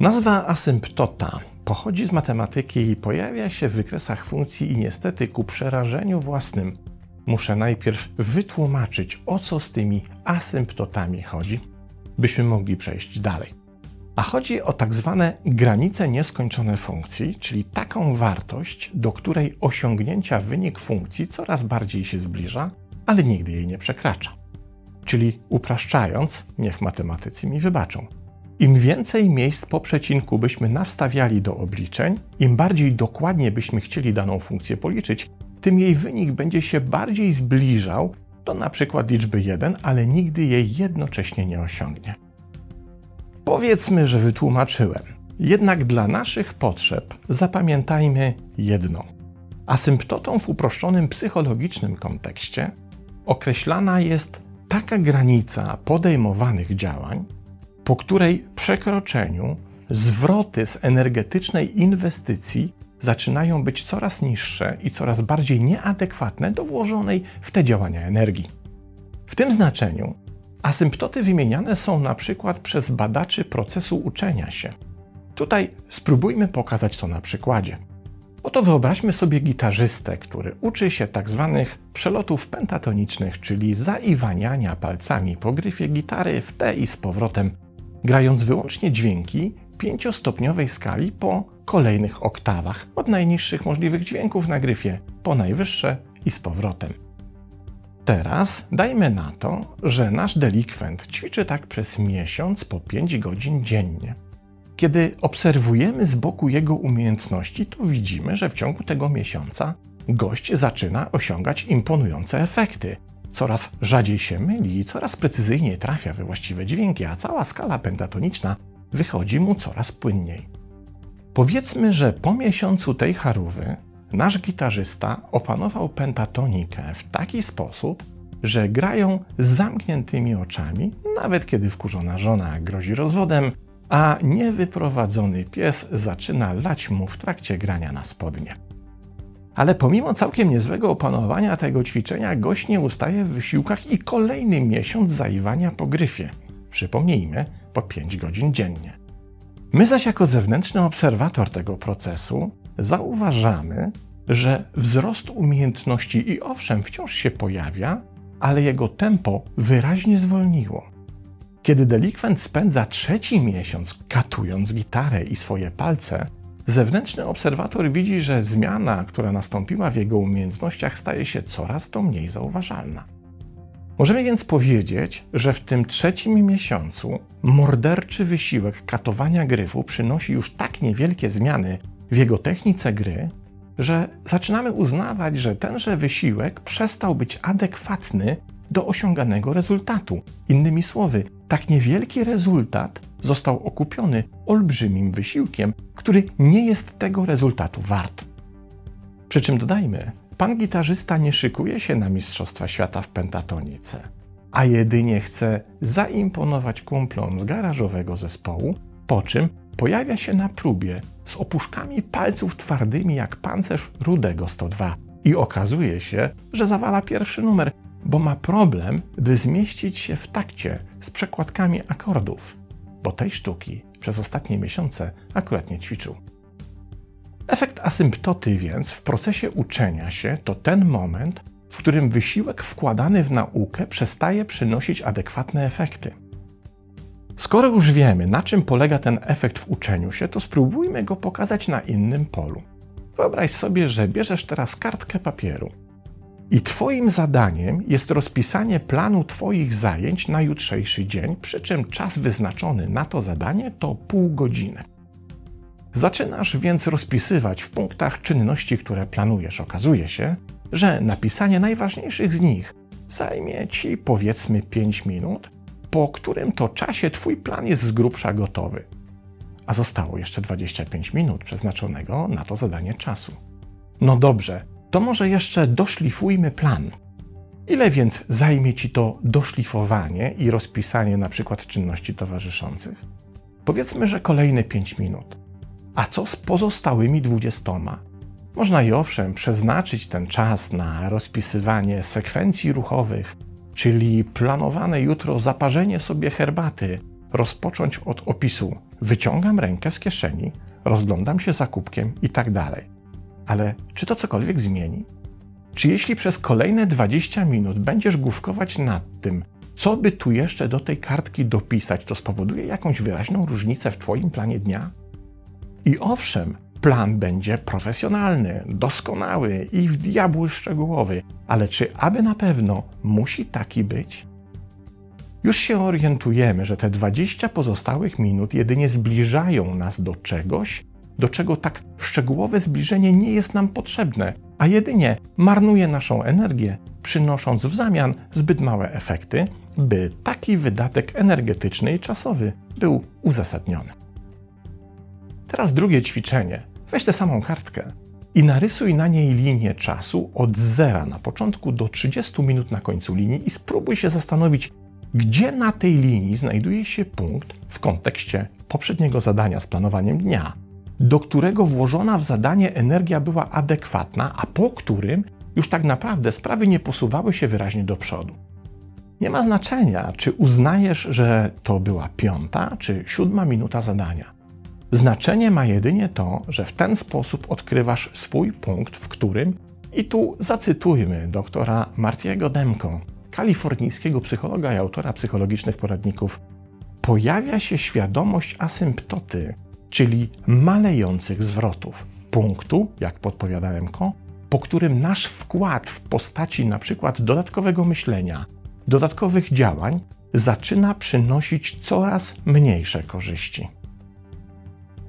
Nazwa asymptota pochodzi z matematyki i pojawia się w wykresach funkcji i niestety ku przerażeniu własnym muszę najpierw wytłumaczyć, o co z tymi asymptotami chodzi, byśmy mogli przejść dalej. A chodzi o tak zwane granice nieskończone funkcji, czyli taką wartość, do której osiągnięcia wynik funkcji coraz bardziej się zbliża, ale nigdy jej nie przekracza. Czyli upraszczając, niech matematycy mi wybaczą. Im więcej miejsc po przecinku byśmy nawstawiali do obliczeń, im bardziej dokładnie byśmy chcieli daną funkcję policzyć, tym jej wynik będzie się bardziej zbliżał do na przykład liczby 1, ale nigdy jej jednocześnie nie osiągnie. Powiedzmy, że wytłumaczyłem. Jednak dla naszych potrzeb zapamiętajmy jedno. Asymptotą w uproszczonym psychologicznym kontekście określana jest taka granica podejmowanych działań, po której przekroczeniu zwroty z energetycznej inwestycji zaczynają być coraz niższe i coraz bardziej nieadekwatne do włożonej w te działania energii. W tym znaczeniu asymptoty wymieniane są na przykład przez badaczy procesu uczenia się. Tutaj spróbujmy pokazać to na przykładzie. Oto wyobraźmy sobie gitarzystę, który uczy się tak zwanych przelotów pentatonicznych, czyli zaiwaniania palcami po gryfie gitary w te i z powrotem, grając wyłącznie dźwięki pięciostopniowej skali po kolejnych oktawach, od najniższych możliwych dźwięków na gryfie po najwyższe i z powrotem. Teraz dajmy na to, że nasz delikwent ćwiczy tak przez miesiąc po 5 godzin dziennie. Kiedy obserwujemy z boku jego umiejętności, to widzimy, że w ciągu tego miesiąca gość zaczyna osiągać imponujące efekty. Coraz rzadziej się myli coraz precyzyjniej trafia we właściwe dźwięki, a cała skala pentatoniczna wychodzi mu coraz płynniej. Powiedzmy, że po miesiącu tej charówy nasz gitarzysta opanował pentatonikę w taki sposób, że grają z zamkniętymi oczami, nawet kiedy wkurzona żona grozi rozwodem, a niewyprowadzony pies zaczyna lać mu w trakcie grania na spodnie. Ale pomimo całkiem niezłego opanowania tego ćwiczenia, gość nie ustaje w wysiłkach i kolejny miesiąc zaiwania po gryfie. Przypomnijmy, po 5 godzin dziennie. My zaś jako zewnętrzny obserwator tego procesu zauważamy, że wzrost umiejętności i owszem wciąż się pojawia, ale jego tempo wyraźnie zwolniło. Kiedy delikwent spędza trzeci miesiąc katując gitarę i swoje palce, zewnętrzny obserwator widzi, że zmiana, która nastąpiła w jego umiejętnościach, staje się coraz to mniej zauważalna. Możemy więc powiedzieć, że w tym trzecim miesiącu morderczy wysiłek katowania gryfu przynosi już tak niewielkie zmiany w jego technice gry, że zaczynamy uznawać, że tenże wysiłek przestał być adekwatny do osiąganego rezultatu. Innymi słowy, tak niewielki rezultat został okupiony olbrzymim wysiłkiem, który nie jest tego rezultatu wart. Przy czym dodajmy, pan gitarzysta nie szykuje się na Mistrzostwa Świata w pentatonice, a jedynie chce zaimponować kumplom z garażowego zespołu, po czym pojawia się na próbie z opuszkami palców twardymi jak pancerz rudego 102 i okazuje się, że zawala pierwszy numer, bo ma problem, by zmieścić się w takcie z przekładkami akordów, bo tej sztuki przez ostatnie miesiące akurat nie ćwiczył. Efekt asymptoty więc w procesie uczenia się to ten moment, w którym wysiłek wkładany w naukę przestaje przynosić adekwatne efekty. Skoro już wiemy, na czym polega ten efekt w uczeniu się, to spróbujmy go pokazać na innym polu. Wyobraź sobie, że bierzesz teraz kartkę papieru i Twoim zadaniem jest rozpisanie planu Twoich zajęć na jutrzejszy dzień, przy czym czas wyznaczony na to zadanie to pół godziny. Zaczynasz więc rozpisywać w punktach czynności, które planujesz. Okazuje się, że napisanie najważniejszych z nich zajmie ci powiedzmy 5 minut, po którym to czasie Twój plan jest z grubsza gotowy. A zostało jeszcze 25 minut przeznaczonego na to zadanie czasu. No dobrze, to może jeszcze doszlifujmy plan. Ile więc zajmie Ci to doszlifowanie i rozpisanie na przykład czynności towarzyszących? Powiedzmy, że kolejne 5 minut. A co z pozostałymi 20? Można i owszem przeznaczyć ten czas na rozpisywanie sekwencji ruchowych, czyli planowane jutro zaparzenie sobie herbaty, rozpocząć od opisu wyciągam rękę z kieszeni, rozglądam się za kubkiem i tak dalej. Ale czy to cokolwiek zmieni? Czy jeśli przez kolejne 20 minut będziesz główkować nad tym, co by tu jeszcze do tej kartki dopisać, to spowoduje jakąś wyraźną różnicę w Twoim planie dnia? I owszem, plan będzie profesjonalny, doskonały i w diabły szczegółowy, ale czy aby na pewno musi taki być? Już się orientujemy, że te 20 pozostałych minut jedynie zbliżają nas do czegoś, do czego tak szczegółowe zbliżenie nie jest nam potrzebne, a jedynie marnuje naszą energię, przynosząc w zamian zbyt małe efekty, by taki wydatek energetyczny i czasowy był uzasadniony. Teraz drugie ćwiczenie. Weź tę samą kartkę i narysuj na niej linię czasu od zera na początku do 30 minut na końcu linii i spróbuj się zastanowić, gdzie na tej linii znajduje się punkt w kontekście poprzedniego zadania z planowaniem dnia, do którego włożona w zadanie energia była adekwatna, a po którym już tak naprawdę sprawy nie posuwały się wyraźnie do przodu. Nie ma znaczenia, czy uznajesz, że to była piąta czy siódma minuta zadania. Znaczenie ma jedynie to, że w ten sposób odkrywasz swój punkt, w którym, i tu zacytujmy doktora Martiego Demko, kalifornijskiego psychologa i autora psychologicznych poradników, pojawia się świadomość asymptoty, czyli malejących zwrotów, punktu, jak podpowiadałem ko, po którym nasz wkład w postaci przykład dodatkowego myślenia, dodatkowych działań zaczyna przynosić coraz mniejsze korzyści.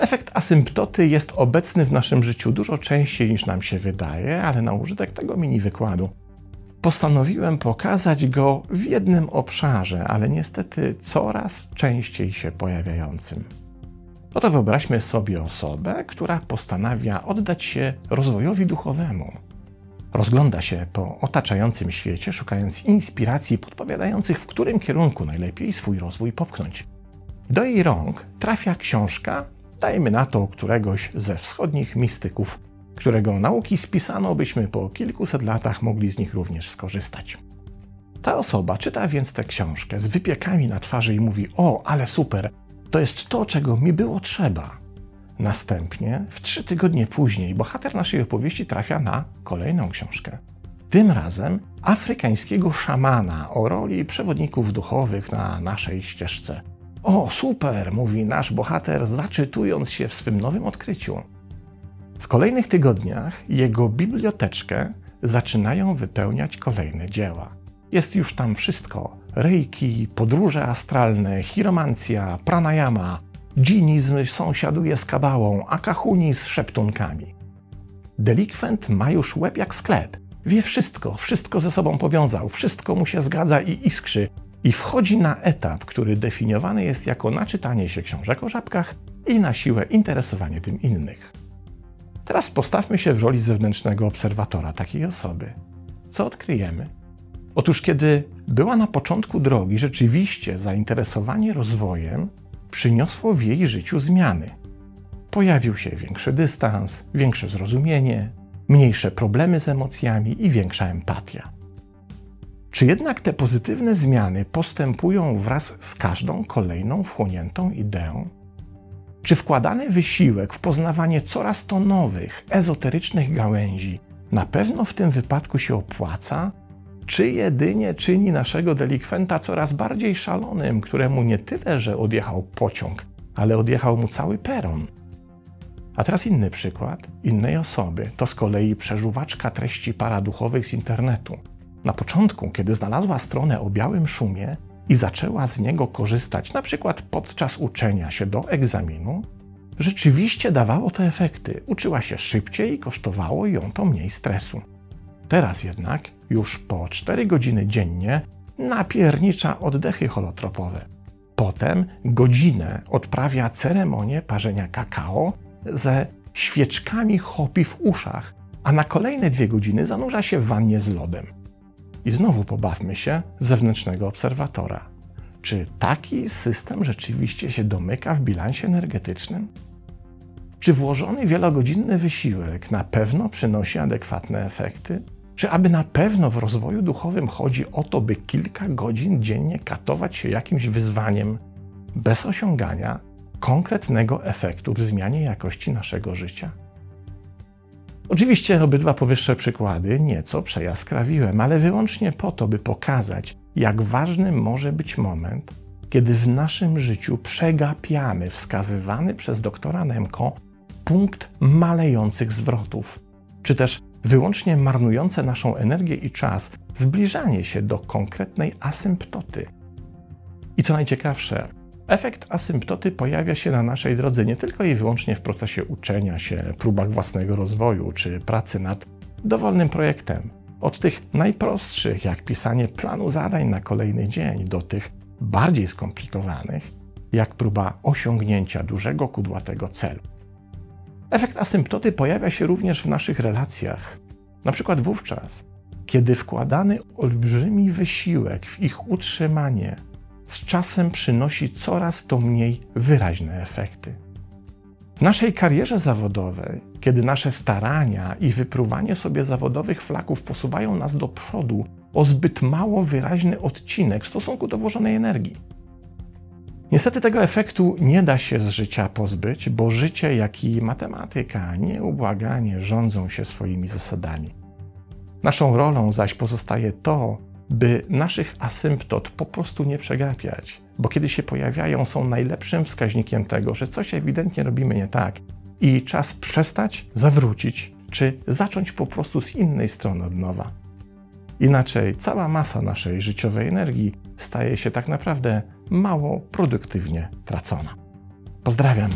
Efekt asymptoty jest obecny w naszym życiu dużo częściej niż nam się wydaje, ale na użytek tego mini wykładu postanowiłem pokazać go w jednym obszarze, ale niestety coraz częściej się pojawiającym. Oto wyobraźmy sobie osobę, która postanawia oddać się rozwojowi duchowemu. Rozgląda się po otaczającym świecie, szukając inspiracji podpowiadających, w którym kierunku najlepiej swój rozwój popchnąć. Do jej rąk trafia książka, dajmy na to któregoś ze wschodnich mistyków, którego nauki spisano, byśmy po kilkuset latach mogli z nich również skorzystać. Ta osoba czyta więc tę książkę z wypiekami na twarzy i mówi: O, ale super, to jest to, czego mi było trzeba. Następnie, w trzy tygodnie później, bohater naszej opowieści trafia na kolejną książkę. Tym razem afrykańskiego szamana o roli przewodników duchowych na naszej ścieżce. O, super, mówi nasz bohater, zaczytując się w swym nowym odkryciu. W kolejnych tygodniach jego biblioteczkę zaczynają wypełniać kolejne dzieła. Jest już tam wszystko: reiki, podróże astralne, chiromancja, pranayama, dżinizm sąsiaduje z kabałą, a kahuni z szeptunkami. Delikwent ma już łeb jak sklep. Wie wszystko, wszystko ze sobą powiązał, wszystko mu się zgadza i iskrzy, i wchodzi na etap, który definiowany jest jako naczytanie się książek o żabkach i na siłę interesowanie tym innych. Teraz postawmy się w roli zewnętrznego obserwatora takiej osoby. Co odkryjemy? Otóż, kiedy była na początku drogi, rzeczywiście zainteresowanie rozwojem przyniosło w jej życiu zmiany. Pojawił się większy dystans, większe zrozumienie, mniejsze problemy z emocjami i większa empatia. Czy jednak te pozytywne zmiany postępują wraz z każdą kolejną wchłoniętą ideą? Czy wkładany wysiłek w poznawanie coraz to nowych, ezoterycznych gałęzi na pewno w tym wypadku się opłaca? Czy jedynie czyni naszego delikwenta coraz bardziej szalonym, któremu nie tyle, że odjechał pociąg, ale odjechał mu cały peron? A teraz inny przykład innej osoby, to z kolei przeżuwaczka treści paraduchowych z internetu. Na początku, kiedy znalazła stronę o białym szumie, i zaczęła z niego korzystać, na przykład podczas uczenia się do egzaminu, rzeczywiście dawało to efekty. Uczyła się szybciej i kosztowało ją to mniej stresu. Teraz jednak, już po 4 godziny dziennie, napiernicza oddechy holotropowe. Potem godzinę odprawia ceremonię parzenia kakao ze świeczkami hopi w uszach, a na kolejne dwie godziny zanurza się w wannie z lodem. I znowu pobawmy się w zewnętrznego obserwatora. Czy taki system rzeczywiście się domyka w bilansie energetycznym? Czy włożony wielogodzinny wysiłek na pewno przynosi adekwatne efekty? Czy aby na pewno w rozwoju duchowym chodzi o to, by kilka godzin dziennie katować się jakimś wyzwaniem bez osiągania konkretnego efektu w zmianie jakości naszego życia? Oczywiście obydwa powyższe przykłady nieco przejaskrawiłem, ale wyłącznie po to, by pokazać, jak ważny może być moment, kiedy w naszym życiu przegapiamy wskazywany przez doktora Nemko punkt malejących zwrotów, czy też wyłącznie marnujące naszą energię i czas zbliżanie się do konkretnej asymptoty. I co najciekawsze, efekt asymptoty pojawia się na naszej drodze nie tylko i wyłącznie w procesie uczenia się, próbach własnego rozwoju czy pracy nad dowolnym projektem. Od tych najprostszych, jak pisanie planu zadań na kolejny dzień, do tych bardziej skomplikowanych, jak próba osiągnięcia dużego kudłatego celu. Efekt asymptoty pojawia się również w naszych relacjach, na przykład wówczas, kiedy wkładany olbrzymi wysiłek w ich utrzymanie z czasem przynosi coraz to mniej wyraźne efekty. W naszej karierze zawodowej, kiedy nasze starania i wypruwanie sobie zawodowych flaków posuwają nas do przodu o zbyt mało wyraźny odcinek w stosunku do włożonej energii, Niestety tego efektu nie da się z życia pozbyć, bo życie, jak i matematyka nieubłaganie rządzą się swoimi zasadami. Naszą rolą zaś pozostaje to, by naszych asymptot po prostu nie przegapiać, bo kiedy się pojawiają, są najlepszym wskaźnikiem tego, że coś ewidentnie robimy nie tak i czas przestać, zawrócić, czy zacząć po prostu z innej strony od nowa. Inaczej cała masa naszej życiowej energii staje się tak naprawdę mało produktywnie tracona. Pozdrawiam.